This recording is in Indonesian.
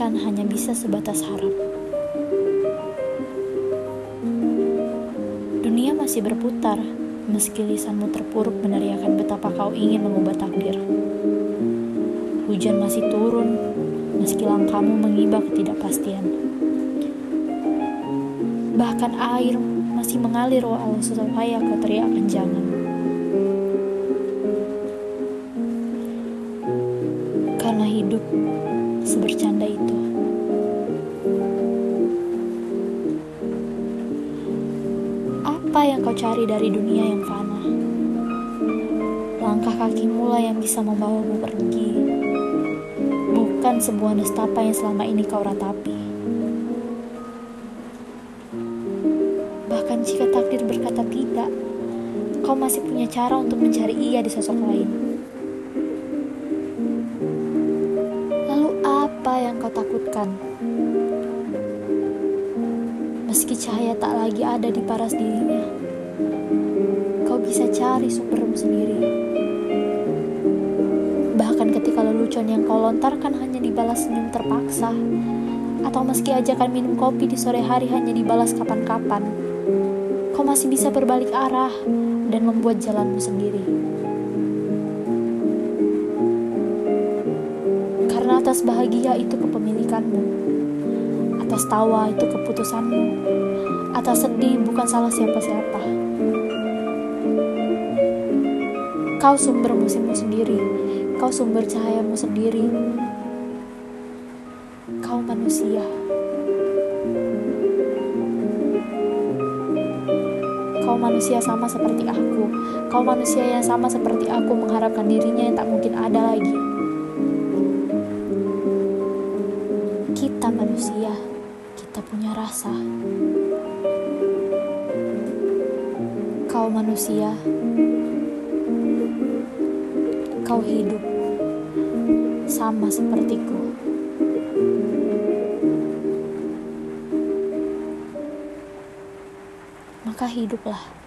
kan hanya bisa sebatas harap. Dunia masih berputar, meski lisanmu terpuruk meneriakan betapa kau ingin mengubah takdir. Hujan masih turun, meski langkahmu mengibah ketidakpastian. Bahkan air masih mengalir walau supaya kau teriakan jangan. Karena hidup sebercanda itu. Apa yang kau cari dari dunia yang fana? Langkah kakimu lah yang bisa membawamu pergi. Bukan sebuah nestapa yang selama ini kau ratapi. Bahkan jika takdir berkata tidak, kau masih punya cara untuk mencari ia di sosok lain. Takutkan? Meski cahaya tak lagi ada di paras dirinya, kau bisa cari sumbermu sendiri. Bahkan ketika lelucon yang kau lontarkan hanya dibalas senyum terpaksa, atau meski ajakan minum kopi di sore hari hanya dibalas kapan-kapan, kau masih bisa berbalik arah dan membuat jalanmu sendiri. Atas bahagia itu kepemilikanmu atas tawa itu keputusanmu, atas sedih bukan salah siapa-siapa. Kau sumber musimmu sendiri, kau sumber cahayamu sendiri. Kau manusia. Kau manusia sama seperti aku. Kau manusia yang sama seperti aku mengharapkan dirinya yang tak mungkin ada manusia kita punya rasa. Kau manusia, kau hidup sama sepertiku. Maka hiduplah.